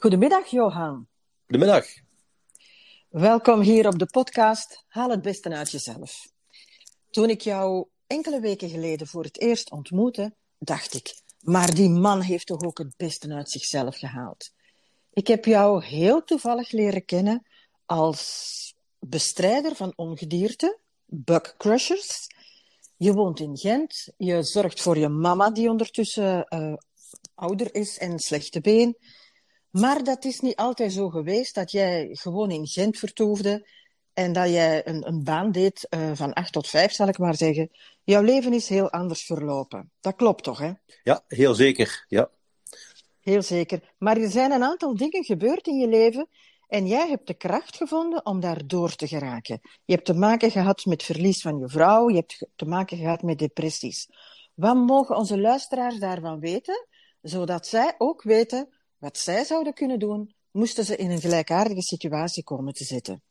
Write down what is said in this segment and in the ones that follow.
Goedemiddag, Johan. Goedemiddag. Welkom hier op de podcast Haal het beste uit jezelf. Toen ik jou enkele weken geleden voor het eerst ontmoette, dacht ik, maar die man heeft toch ook het beste uit zichzelf gehaald. Ik heb jou heel toevallig leren kennen als bestrijder van ongedierte, bug crushers. Je woont in Gent, je zorgt voor je mama die ondertussen uh, ouder is en slechte been. Maar dat is niet altijd zo geweest dat jij gewoon in Gent vertoefde en dat jij een, een baan deed uh, van acht tot vijf, zal ik maar zeggen. Jouw leven is heel anders verlopen. Dat klopt toch, hè? Ja, heel zeker. Ja. Heel zeker. Maar er zijn een aantal dingen gebeurd in je leven en jij hebt de kracht gevonden om daar door te geraken. Je hebt te maken gehad met verlies van je vrouw, je hebt te maken gehad met depressies. Wat mogen onze luisteraars daarvan weten, zodat zij ook weten wat zij zouden kunnen doen, moesten ze in een gelijkaardige situatie komen te zitten?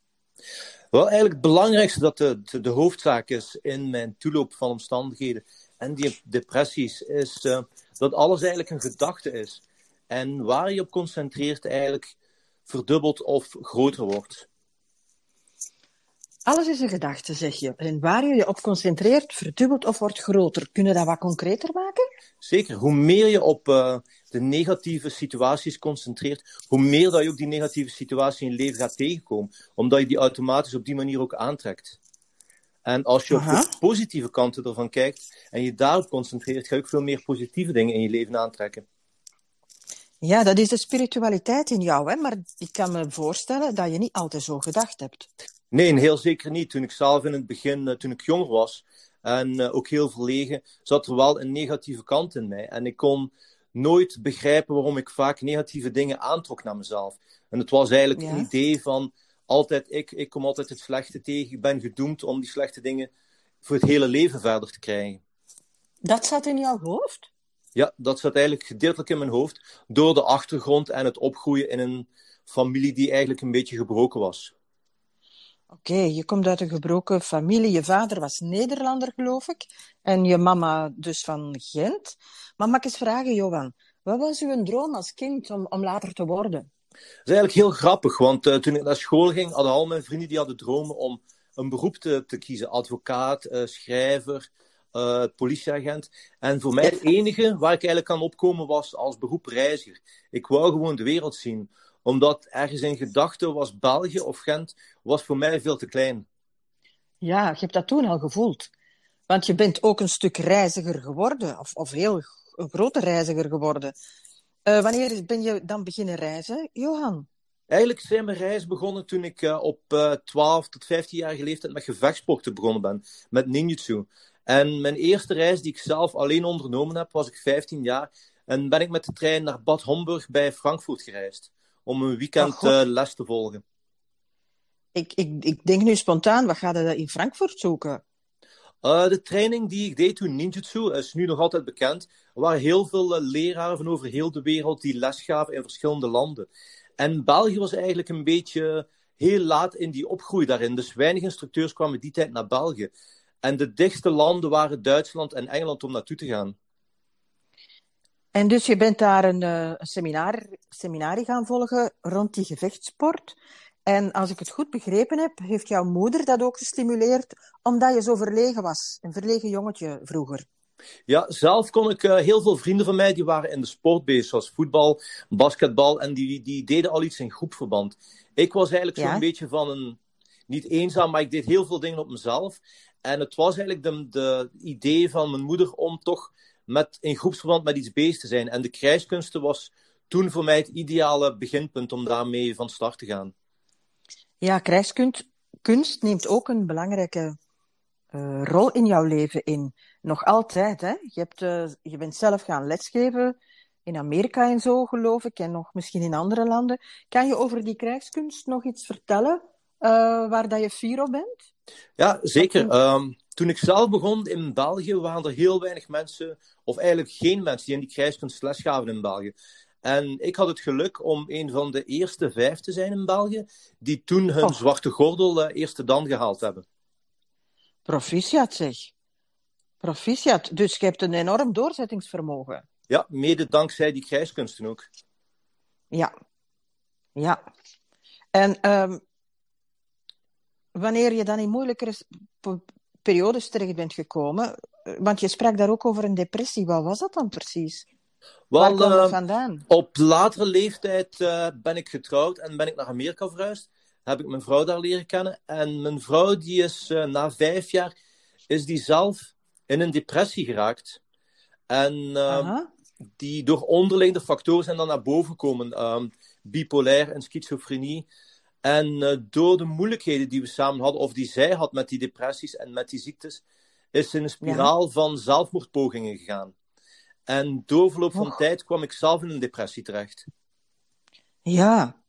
Wel, eigenlijk het belangrijkste dat de, de, hoofdzaak is in mijn toeloop van omstandigheden en die depressies, is uh, dat alles eigenlijk een gedachte is. En waar je op concentreert, eigenlijk verdubbelt of groter wordt. Alles is een gedachte, zeg je. En waar je je op concentreert, verdubbelt of wordt groter. Kunnen we dat wat concreter maken? Zeker. Hoe meer je op uh, de negatieve situaties concentreert, hoe meer dat je ook die negatieve situatie in je leven gaat tegenkomen. Omdat je die automatisch op die manier ook aantrekt. En als je op de positieve kanten ervan kijkt en je daarop concentreert, ga je ook veel meer positieve dingen in je leven aantrekken. Ja, dat is de spiritualiteit in jou, hè? maar ik kan me voorstellen dat je niet altijd zo gedacht hebt. Nee, heel zeker niet. Toen ik zelf in het begin, eh, toen ik jonger was en uh, ook heel verlegen, zat er wel een negatieve kant in mij. En ik kon nooit begrijpen waarom ik vaak negatieve dingen aantrok naar mezelf. En het was eigenlijk ja. een idee van altijd ik, ik kom altijd het slechte tegen, ik ben gedoemd om die slechte dingen voor het hele leven verder te krijgen. Dat zat in jouw hoofd? Ja, dat zat eigenlijk gedeeltelijk in mijn hoofd door de achtergrond en het opgroeien in een familie die eigenlijk een beetje gebroken was. Oké, je komt uit een gebroken familie. Je vader was Nederlander, geloof ik. En je mama dus van Gent. Maar mag ik eens vragen, Johan. Wat was uw droom als kind om, om later te worden? Dat is eigenlijk heel grappig, want uh, toen ik naar school ging, hadden al mijn vrienden die hadden dromen om een beroep te, kiezen. Advocaat, uh, schrijver, uh, politieagent. En voor mij het enige waar ik eigenlijk aan opkomen was als beroep reiziger. Ik wou gewoon de wereld zien omdat ergens in gedachten was België of Gent was voor mij veel te klein. Ja, je hebt dat toen al gevoeld. Want je bent ook een stuk reiziger geworden, of, of heel een grote reiziger geworden. Uh, wanneer ben je dan beginnen reizen, Johan? Eigenlijk zijn mijn reis begonnen toen ik uh, op uh, 12 tot 15 jaar leeftijd met gevechtsporten begonnen ben, met ninjutsu. En mijn eerste reis die ik zelf alleen ondernomen heb, was ik 15 jaar. En ben ik met de trein naar Bad Homburg bij Frankfurt gereisd om een weekend uh, les te volgen. Ik, ik, ik denk nu spontaan, wat ga je in Frankfurt zoeken? Uh, de training die ik deed toen, ninjutsu, is nu nog altijd bekend. Er waren heel veel uh, leraren van over heel de wereld die les gaven in verschillende landen. En België was eigenlijk een beetje heel laat in die opgroei daarin. Dus weinig instructeurs kwamen die tijd naar België. En de dichtste landen waren Duitsland en Engeland om naartoe te gaan. En dus je bent daar een, uh, een seminar, seminarie gaan volgen rond die gevechtssport. En als ik het goed begrepen heb, heeft jouw moeder dat ook gestimuleerd, omdat je zo verlegen was. Een verlegen jongetje vroeger. Ja, zelf kon ik uh, heel veel vrienden van mij die waren in de sport bezig, zoals voetbal, basketbal, en die, die deden al iets in groepverband. Ik was eigenlijk ja? zo'n beetje van een, niet eenzaam, maar ik deed heel veel dingen op mezelf. En het was eigenlijk de, de idee van mijn moeder om toch met, in groepsverband met iets bezig te zijn. En de krijgskunsten was toen voor mij het ideale beginpunt om daarmee van start te gaan. Ja, krijgskunst kunst neemt ook een belangrijke uh, rol in jouw leven in. Nog altijd, hè? Je, hebt, uh, je bent zelf gaan lesgeven in Amerika en zo, geloof ik, en nog misschien in andere landen. Kan je over die krijgskunst nog iets vertellen uh, waar dat je fier op bent? Ja, zeker. Um, toen ik zelf begon in België, waren er heel weinig mensen, of eigenlijk geen mensen, die in die krijgskunst les gaven in België. En ik had het geluk om een van de eerste vijf te zijn in België, die toen hun oh. zwarte gordel uh, eerste dan gehaald hebben. Proficiat zeg. Proficiat. Dus je hebt een enorm doorzettingsvermogen. Ja, mede dankzij die krijgskunsten ook. Ja. Ja. En um, wanneer je dan in moeilijkere periodes terecht bent gekomen, want je sprak daar ook over een depressie, wat was dat dan precies? Wel, Waar kwam dat uh, vandaan? Op latere leeftijd uh, ben ik getrouwd en ben ik naar Amerika verhuisd. Heb ik mijn vrouw daar leren kennen. En mijn vrouw, die is uh, na vijf jaar, is die zelf in een depressie geraakt. En uh, die door onderliggende factoren zijn dan naar boven gekomen. Um, bipolair en schizofrenie. En uh, door de moeilijkheden die we samen hadden, of die zij had met die depressies en met die ziektes, is ze in een spiraal ja. van zelfmoordpogingen gegaan. En door verloop van Och. tijd kwam ik zelf in een depressie terecht. Ja.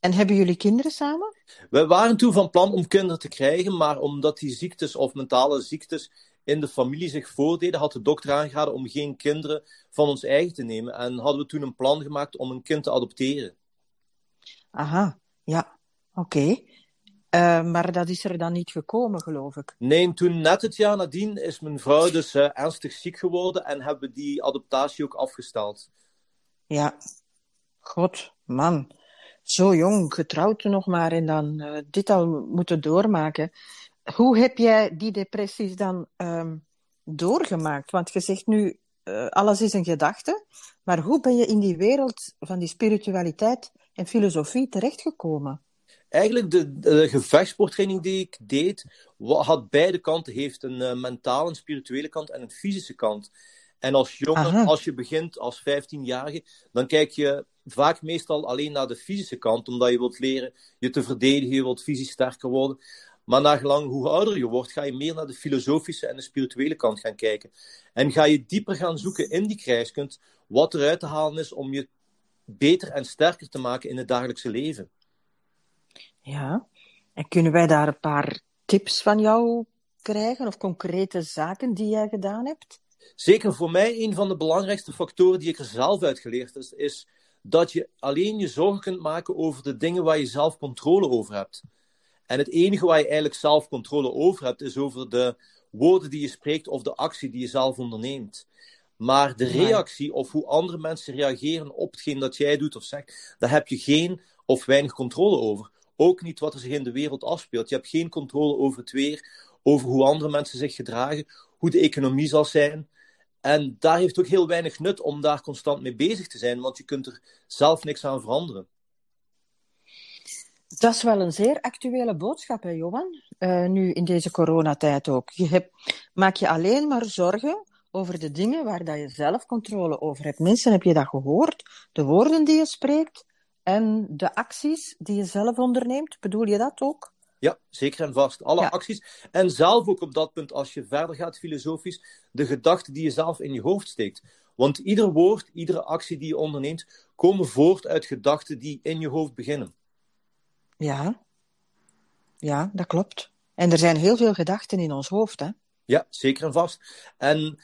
En hebben jullie kinderen samen? We waren toen van plan om kinderen te krijgen, maar omdat die ziektes of mentale ziektes in de familie zich voordeden, had de dokter aangeraden om geen kinderen van ons eigen te nemen. En hadden we toen een plan gemaakt om een kind te adopteren. Aha, ja, oké. Uh, maar dat is er dan niet gekomen, geloof ik. Nee, toen net het jaar nadien is mijn vrouw dus uh, ernstig ziek geworden en hebben we die adoptatie ook afgesteld. Ja, god, man. Zo jong, getrouwd nog maar en dan uh, dit al moeten doormaken. Hoe heb jij die depressies dan um, doorgemaakt? Want je zegt nu, alles is een gedachte. Maar hoe ben je in die wereld van die spiritualiteit en filosofie terechtgekomen? eigenlijk de, de gevechtsporttraining die ik deed, had beide kanten. Heeft een uh, mentale, een spirituele kant en een fysische kant. En als jongen, als je begint als 15-jarige, dan kijk je vaak meestal alleen naar de fysische kant, omdat je wilt leren je te verdedigen, je wilt fysisch sterker worden. Maar nagelang hoe ouder je wordt, ga je meer naar de filosofische en de spirituele kant gaan kijken. En ga je dieper gaan zoeken in die krijgskunst, wat eruit te halen is om je beter en sterker te maken in het dagelijkse leven. Ja, en kunnen wij daar een paar tips van jou krijgen of concrete zaken die jij gedaan hebt? Zeker voor mij een van de belangrijkste factoren die ik er zelf uit geleerd is, is dat je alleen je zorgen kunt maken over de dingen waar je zelf controle over hebt. En het enige waar je eigenlijk zelf controle over hebt, is over de woorden die je spreekt of de actie die je zelf onderneemt. Maar de reactie of hoe andere mensen reageren op hetgeen dat jij doet of zegt, daar heb je geen of weinig controle over. Ook niet wat er zich in de wereld afspeelt. Je hebt geen controle over het weer, over hoe andere mensen zich gedragen, hoe de economie zal zijn. En daar heeft ook heel weinig nut om daar constant mee bezig te zijn, want je kunt er zelf niks aan veranderen. Dat is wel een zeer actuele boodschap, hè, Johan? Uh, nu in deze coronatijd ook. Je hebt, maak je alleen maar zorgen over de dingen waar dat je zelf controle over hebt. Mensen, heb je dat gehoord? De woorden die je spreekt, en de acties die je zelf onderneemt, bedoel je dat ook? Ja, zeker en vast. Alle acties. En zelf ook op dat punt, als je verder gaat filosofisch, de gedachten die je zelf in je hoofd steekt. Want ieder woord, iedere actie die je onderneemt, komen voort uit gedachten die in je hoofd beginnen. Ja, ja dat klopt. En er zijn heel veel gedachten in ons hoofd, hè? Ja, zeker en vast. En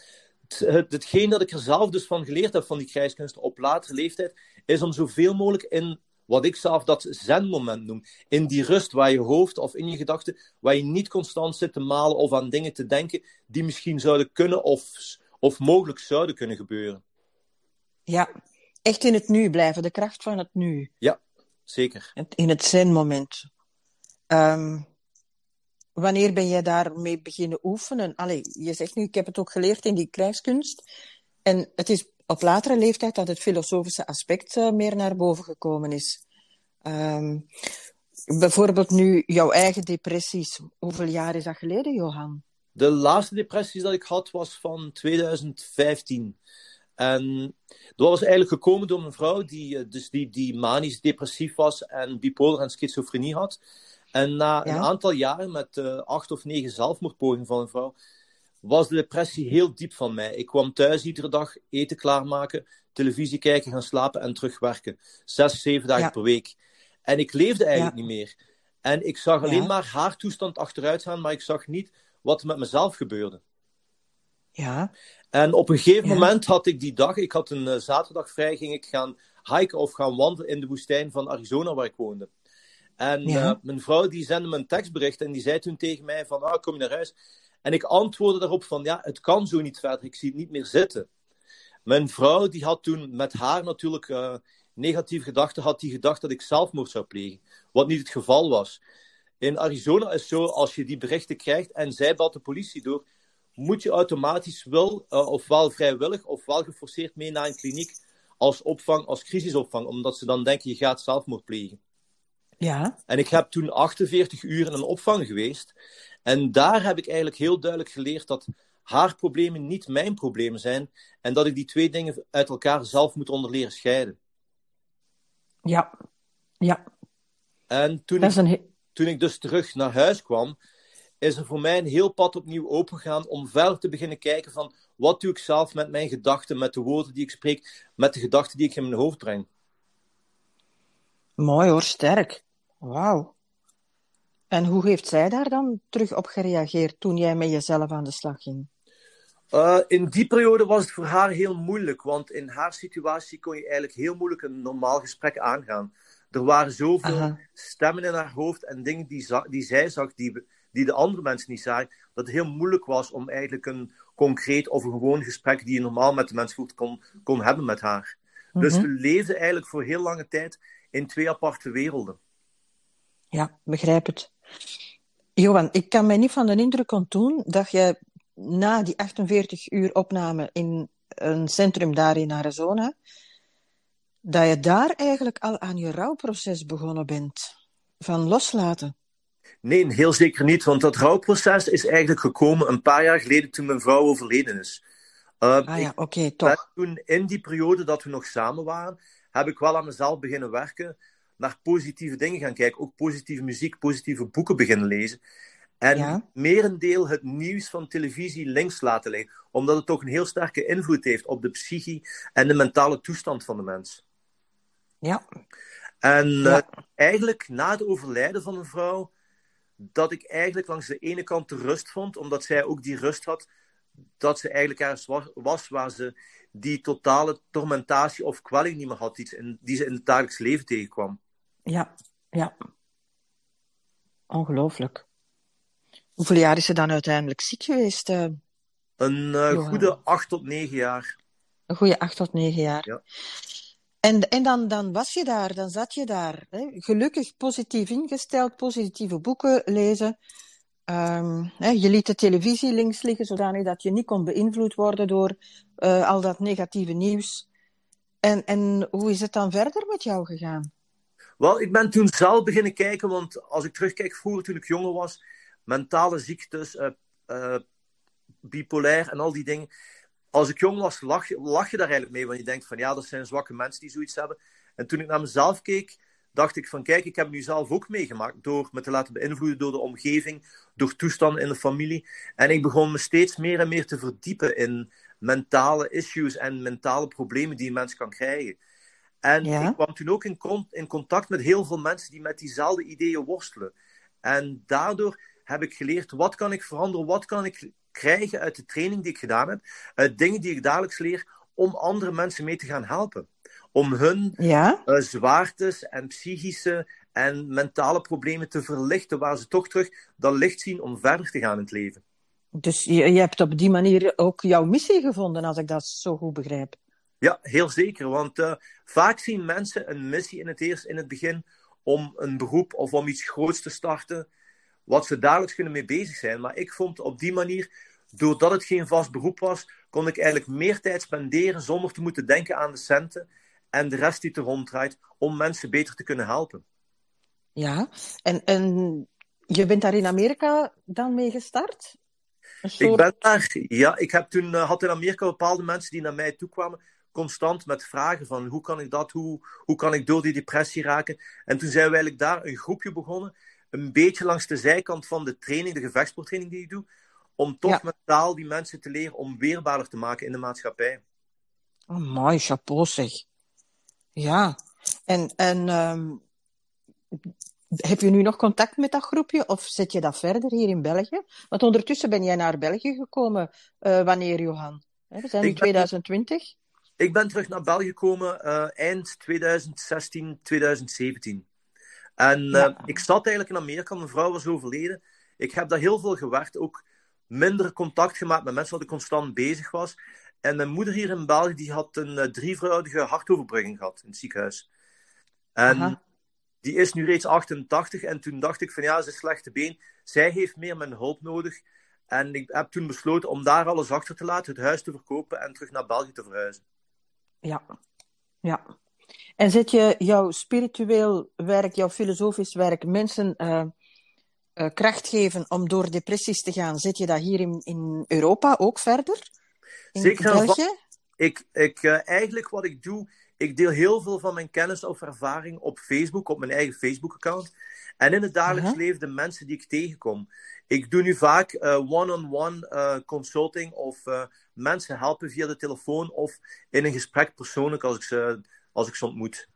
het, hetgeen dat ik er zelf dus van geleerd heb van die krijgskunsten op latere leeftijd, is om zoveel mogelijk in wat ik zelf dat zen-moment noem. In die rust waar je hoofd of in je gedachten, waar je niet constant zit te malen of aan dingen te denken die misschien zouden kunnen of, of mogelijk zouden kunnen gebeuren. Ja, echt in het nu blijven, de kracht van het nu. Ja, zeker. In het zen-moment. Um, wanneer ben jij daarmee beginnen oefenen? Allee, je zegt nu, ik heb het ook geleerd in die krijgskunst. En het is op latere leeftijd dat het filosofische aspect uh, meer naar boven gekomen is. Um, bijvoorbeeld nu jouw eigen depressies. Hoeveel jaar is dat geleden, Johan? De laatste depressies dat ik had was van 2015. En dat was eigenlijk gekomen door een vrouw die, eh, dus die, die manisch depressief was en bipolar en schizofrenie had. En na een aantal jaren met uh, acht of negen zelfmoordpogingen van een vrouw, was de depressie heel diep van mij. Ik kwam thuis iedere dag eten klaarmaken, televisie kijken, gaan slapen en terugwerken. Zes, zeven dagen per week. En ik leefde eigenlijk niet meer. En ik zag alleen maar haar toestand achteruit gaan, maar ik zag niet wat er met mezelf gebeurde. Ja. En op een gegeven moment had ik die dag, ik had een uh, zaterdag vrij, ging ik gaan hiken of gaan wandelen in de woestijn van Arizona waar ik woonde. En ja. uh, mijn vrouw die zende me een tekstbericht en die zei toen tegen mij van, ah, kom je naar huis? En ik antwoordde daarop van, ja, het kan zo niet verder, ik zie het niet meer zitten. Mijn vrouw die had toen met haar natuurlijk uh, negatieve gedachten had die gedacht dat ik zelfmoord zou plegen. Wat niet het geval was. In Arizona is zo, als je die berichten krijgt en zij belt de politie door, moet je automatisch wel, uh, ofwel vrijwillig, ofwel geforceerd mee naar een kliniek als opvang, als crisisopvang, omdat ze dan denken je gaat zelfmoord plegen. Ja. En ik heb toen 48 uur in een opvang geweest. En daar heb ik eigenlijk heel duidelijk geleerd dat haar problemen niet mijn problemen zijn. En dat ik die twee dingen uit elkaar zelf moet onderleren scheiden. Ja, ja. En toen, ik, toen ik dus terug naar huis kwam, is er voor mij een heel pad opnieuw opengegaan om verder te beginnen kijken van wat doe ik zelf met mijn gedachten, met de woorden die ik spreek, met de gedachten die ik in mijn hoofd breng. Mooi hoor, sterk. Wauw. En hoe heeft zij daar dan terug op gereageerd toen jij met jezelf aan de slag ging? Uh, in die periode was het voor haar heel moeilijk, want in haar situatie kon je eigenlijk heel moeilijk een normaal gesprek aangaan. Er waren zoveel Aha. stemmen in haar hoofd en dingen die, die zij zag, die, die de andere mensen niet zagen, dat het heel moeilijk was om eigenlijk een concreet of een gewoon gesprek die je normaal met de mensen voelt, kon, kon hebben met haar. Dus mhm. we leefden eigenlijk voor heel lange tijd in twee aparte werelden. Ja, begrijp het. Johan, ik kan mij niet van de indruk ontdoen dat je na die 48 uur opname in een centrum daar in Arizona, dat je daar eigenlijk al aan je rouwproces begonnen bent. Van loslaten. Nee, heel zeker niet. Want dat rouwproces is eigenlijk gekomen een paar jaar geleden toen mijn vrouw overleden is. Uh, ah ja, oké, toch. Toen in die periode dat we nog samen waren, heb ik wel aan mezelf beginnen werken. Naar positieve dingen gaan kijken. Ook positieve muziek, positieve boeken beginnen lezen. En ja. merendeel het nieuws van televisie links laten liggen. Omdat het toch een heel sterke invloed heeft op de psychie en de mentale toestand van de mens. Ja. En ja. Uh, eigenlijk na het overlijden van een vrouw, dat ik eigenlijk langs de ene kant de rust vond, omdat zij ook die rust had, dat ze eigenlijk ergens was waar ze die totale tormentatie of kwelling niet meer had, die, die ze in het dagelijks leven tegenkwam. Ja, ja. Ongelooflijk. Hoeveel jaar is ze dan uiteindelijk ziek geweest? Uh, een uh, goede acht tot negen jaar. Een goede acht tot negen jaar. Ja. En, en dan, dan was je daar, dan zat je daar. Hè? Gelukkig positief ingesteld, positieve boeken lezen. Um, hè, je liet de televisie links liggen, zodanig dat je niet kon beïnvloed worden door uh, al dat negatieve nieuws. En, en hoe is het dan verder met jou gegaan? Wel, ik ben toen zelf beginnen kijken, want als ik terugkijk vroeger toen ik jonger was, mentale ziektes, uh, bipolair en al die dingen. Als ik jong was, lach, lach je daar eigenlijk mee, want je denkt van ja, dat zijn zwakke mensen die zoiets hebben. En toen ik naar mezelf keek, dacht ik van kijk, ik heb nu zelf ook meegemaakt door me te laten beïnvloeden door de omgeving, door toestanden in de familie. En ik begon me steeds meer en meer te verdiepen in mentale issues en mentale problemen die een mens kan krijgen. En ik kwam toen ook in, in contact met heel veel mensen die met diezelfde ideeën worstelen. En daardoor heb ik geleerd wat kan ik veranderen, wat kan ik krijgen uit de training die ik gedaan heb, uit dingen die ik dagelijks leer, om andere mensen mee te gaan helpen. Om hun ja? uh, zwaartes en psychische en mentale problemen te verlichten, waar ze toch terug dat licht zien om verder te gaan in het leven. Dus je, je hebt op die manier ook jouw missie gevonden, als ik dat zo goed begrijp. Ja, heel zeker. Want uh, vaak zien mensen een missie in het eerst, in het begin, om een beroep of om iets groots te starten wat ze dagelijks kunnen mee bezig zijn. Maar ik vond op die manier, doordat het geen vast beroep was, kon ik eigenlijk meer tijd spenderen zonder te moeten denken aan de centen en de rest die er ronddraait, om mensen beter te kunnen helpen. Ja, en, en je bent daar in Amerika dan mee gestart? Soort... Ik ben daar, ja. Ik heb toen, uh, had in Amerika bepaalde mensen die naar mij toe kwamen, constant met vragen van hoe kan ik dat, hoe, hoe kan ik door die depressie raken. En toen zijn we eigenlijk daar een groepje begonnen een beetje langs de zijkant van de training, de gevechtsporttraining die ik doe, om toch ja. mentaal die mensen te leren om weerbaarder te maken in de maatschappij. Oh, mooi, chapeau zeg. Ja, en, en um, heb je nu nog contact met dat groepje of zet je dat verder hier in België? Want ondertussen ben jij naar België gekomen. Uh, wanneer, Johan? We zijn in 2020. Ik ben terug naar België gekomen uh, eind 2016, 2017. En ja. uh, ik zat eigenlijk in Amerika, mijn vrouw was overleden. Ik heb daar heel veel gewerkt, ook minder contact gemaakt met mensen, omdat ik constant bezig was. En mijn moeder hier in België die had een uh, drievoudige hartoverbrugging gehad in het ziekenhuis. En die is nu reeds 88. En toen dacht ik van ja, ze is slechte been. Zij heeft meer mijn hulp nodig. En ik heb toen besloten om daar alles achter te laten, het huis te verkopen en terug naar België te verhuizen. Ja, ja. En zit je jouw spiritueel werk, jouw filosofisch werk, mensen uh, uh, kracht geven om door depressies te gaan, zit je dat hier in, in Europa ook verder? In Zeker. België? Ik, ik, uh, eigenlijk wat ik doe, ik deel heel veel van mijn kennis of ervaring op Facebook, op mijn eigen Facebook-account. En in het dagelijks -huh. leven de mensen die ik tegenkom. Ik doe nu vaak one-on-one -on -one, consulting of mensen helpen via de telefoon of in een gesprek persoonlijk als ik ze, als ik ze ontmoet.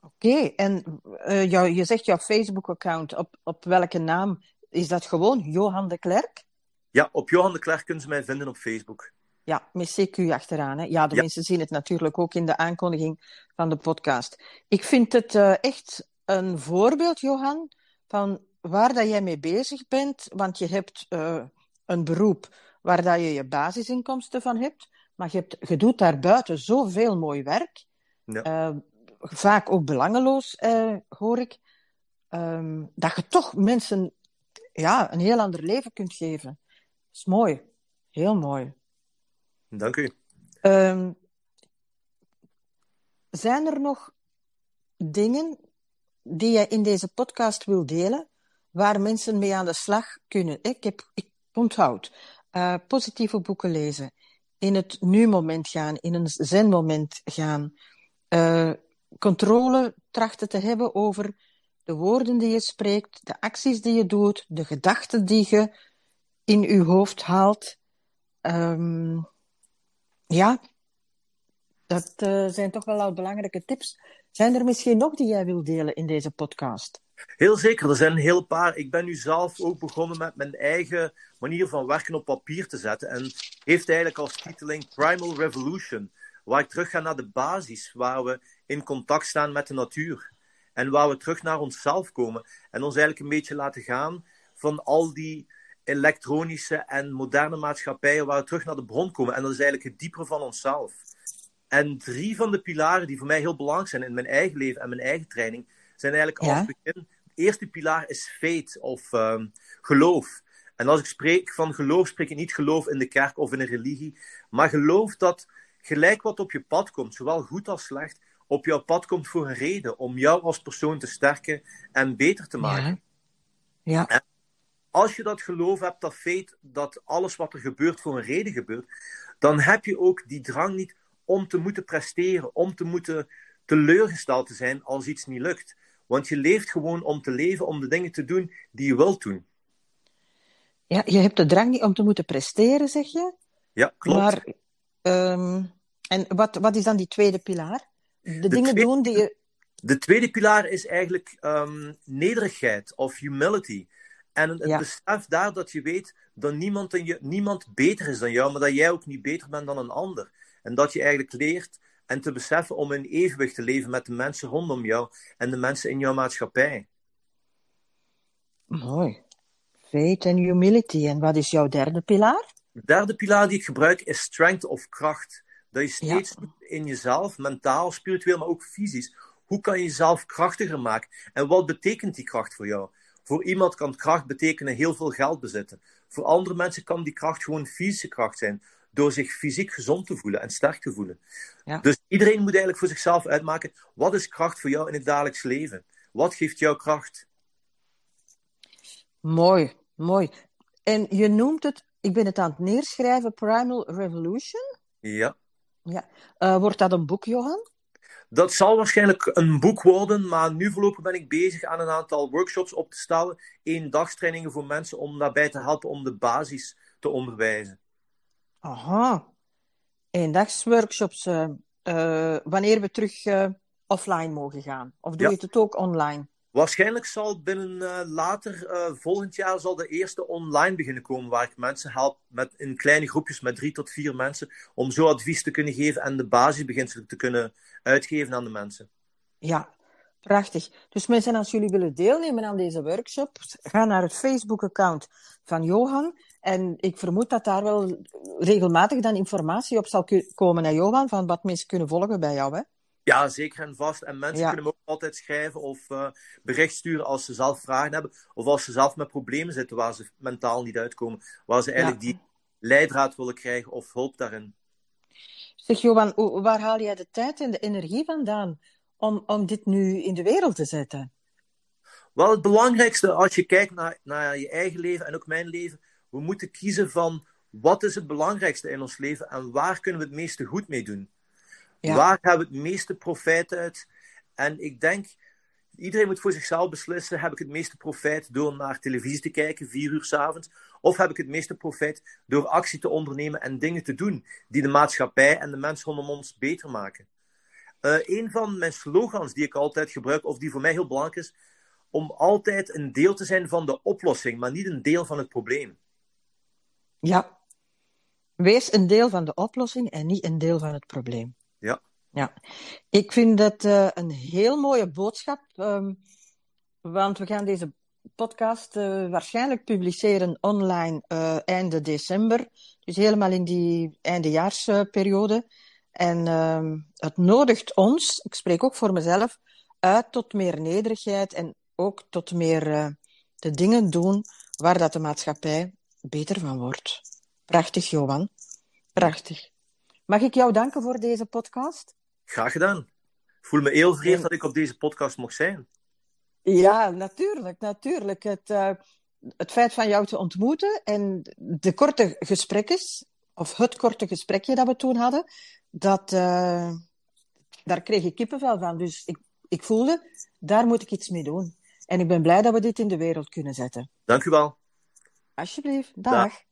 Oké, okay. en jou, je zegt jouw Facebook-account, op, op welke naam? Is dat gewoon Johan de Klerk? Ja, op Johan de Klerk kunnen ze mij vinden op Facebook. Ja, met CQ achteraan. Hè? Ja, de ja. mensen zien het natuurlijk ook in de aankondiging van de podcast. Ik vind het uh, echt een voorbeeld, Johan, van waar dat jij mee bezig bent. Want je hebt uh, een beroep waar dat je je basisinkomsten van hebt. Maar je, hebt, je doet daarbuiten zoveel mooi werk. Ja. Uh, vaak ook belangeloos, hoor ik. Um, dat je toch mensen ja, een heel ander leven kunt geven. Dat is mooi. Heel mooi. Dank u. Um, zijn er nog dingen die jij in deze podcast wil delen, waar mensen mee aan de slag kunnen? Ik heb, ik onthoud, uh, positieve boeken lezen, in het nu-moment gaan, in een zen-moment gaan, uh, controle trachten te hebben over de woorden die je spreekt, de acties die je doet, de gedachten die je in je hoofd haalt. Um, ja, dat uh, zijn toch wel al belangrijke tips. Zijn er misschien nog die jij wil delen in deze podcast? Heel zeker, er zijn een hele paar. Ik ben nu zelf ook begonnen met mijn eigen manier van werken op papier te zetten. En heeft eigenlijk als titeling Primal Revolution. Waar ik terug ga naar de basis, waar we in contact staan met de natuur. En waar we terug naar onszelf komen. En ons eigenlijk een beetje laten gaan van al die elektronische en moderne maatschappijen waar we terug naar de bron komen. En dat is eigenlijk het diepere van onszelf. En drie van de pilaren die voor mij heel belangrijk zijn in mijn eigen leven en mijn eigen training, zijn eigenlijk ja. als begin. De eerste pilaar is faith of um, geloof. En als ik spreek van geloof, spreek ik niet geloof in de kerk of in een religie, maar geloof dat gelijk wat op je pad komt, zowel goed als slecht, op jouw pad komt voor een reden, om jou als persoon te sterken en beter te maken. Ja. ja. En als je dat geloof hebt, dat feit dat alles wat er gebeurt voor een reden gebeurt, dan heb je ook die drang niet om te moeten presteren, om te moeten teleurgesteld te zijn als iets niet lukt. Want je leeft gewoon om te leven, om de dingen te doen die je wilt doen. Ja, je hebt de drang niet om te moeten presteren, zeg je? Ja, klopt. Maar, um, en wat, wat is dan die tweede pilaar? De, de dingen tweede, doen die je... De tweede pilaar is eigenlijk um, nederigheid of humility. En het ja. besef daar dat je weet dat niemand, je, niemand beter is dan jou, maar dat jij ook niet beter bent dan een ander. En dat je eigenlijk leert en te beseffen om in evenwicht te leven met de mensen rondom jou en de mensen in jouw maatschappij. Mooi. Faith en humility. En wat is jouw derde pilaar? De derde pilaar die ik gebruik is strength of kracht. Dat je steeds ja. in jezelf, mentaal, spiritueel, maar ook fysisch, hoe kan je jezelf krachtiger maken? En wat betekent die kracht voor jou? Voor iemand kan kracht betekenen heel veel geld bezitten. Voor andere mensen kan die kracht gewoon fysische kracht zijn. Door zich fysiek gezond te voelen en sterk te voelen. Ja. Dus iedereen moet eigenlijk voor zichzelf uitmaken: wat is kracht voor jou in het dagelijks leven? Wat geeft jou kracht? Mooi, mooi. En je noemt het, ik ben het aan het neerschrijven, Primal Revolution? Ja. ja. Uh, wordt dat een boek, Johan? Dat zal waarschijnlijk een boek worden, maar nu voorlopig ben ik bezig aan een aantal workshops op te stellen. Eendagstrainingen voor mensen om daarbij te helpen om de basis te onderwijzen. Aha. Eendagsworkshops, uh, uh, wanneer we terug uh, offline mogen gaan? Of doe ja. je het ook online? Waarschijnlijk zal binnen later volgend jaar zal de eerste online beginnen komen, waar ik mensen help met, in kleine groepjes met drie tot vier mensen, om zo advies te kunnen geven en de basisbeginselen te kunnen uitgeven aan de mensen. Ja, prachtig. Dus mensen, als jullie willen deelnemen aan deze workshop, ga naar het Facebook-account van Johan En ik vermoed dat daar wel regelmatig dan informatie op zal komen, Johan, van wat mensen kunnen volgen bij jou, hè? Ja, zeker en vast. En mensen kunnen me ook altijd schrijven of uh, bericht sturen als ze zelf vragen hebben. Of als ze zelf met problemen zitten waar ze mentaal niet uitkomen. Waar ze eigenlijk die leidraad willen krijgen of hulp daarin. Zeg Johan, waar haal jij de tijd en de energie vandaan om, om dit nu in de wereld te zetten? Wel, het belangrijkste als je kijkt naar, naar je eigen leven en ook mijn leven, we moeten kiezen van wat is het belangrijkste in ons leven en waar kunnen we het meeste goed mee doen. Waar hebben we het meeste profijt uit? En ik denk, iedereen moet voor zichzelf beslissen: heb ik het meeste profijt door naar televisie te kijken, vier uur s'avonds? Of heb ik het meeste profijt door actie te ondernemen en dingen te doen die de maatschappij en de mensen rondom ons beter maken? Uh, een van mijn slogans die ik altijd gebruik, of die voor mij heel belangrijk is, om altijd een deel te zijn van de oplossing, maar niet een deel van het probleem. Ja, wees een deel van de oplossing en niet een deel van het probleem. Ja. Ja, ik vind dat uh, een heel mooie boodschap, um, want we gaan deze podcast uh, waarschijnlijk publiceren online uh, einde december, dus helemaal in die eindejaarsperiode. En uh, het nodigt ons, ik spreek ook voor mezelf, uit tot meer nederigheid en ook tot meer de dingen doen waar dat de maatschappij beter van wordt. Prachtig, Johan. Prachtig. Mag ik jou danken voor deze podcast? Graag gedaan. Ik voel me heel vereerd dat ik op deze podcast mocht zijn. Ja, natuurlijk, natuurlijk. Het, uh, het feit van jou te ontmoeten en de korte gesprekjes, of het korte gesprekje dat we toen hadden, dat, uh, daar kreeg ik kippenvel van. Dus ik, ik voelde, daar moet ik iets mee doen. En ik ben blij dat we dit in de wereld kunnen zetten. Dank u wel. Alsjeblieft. Dag.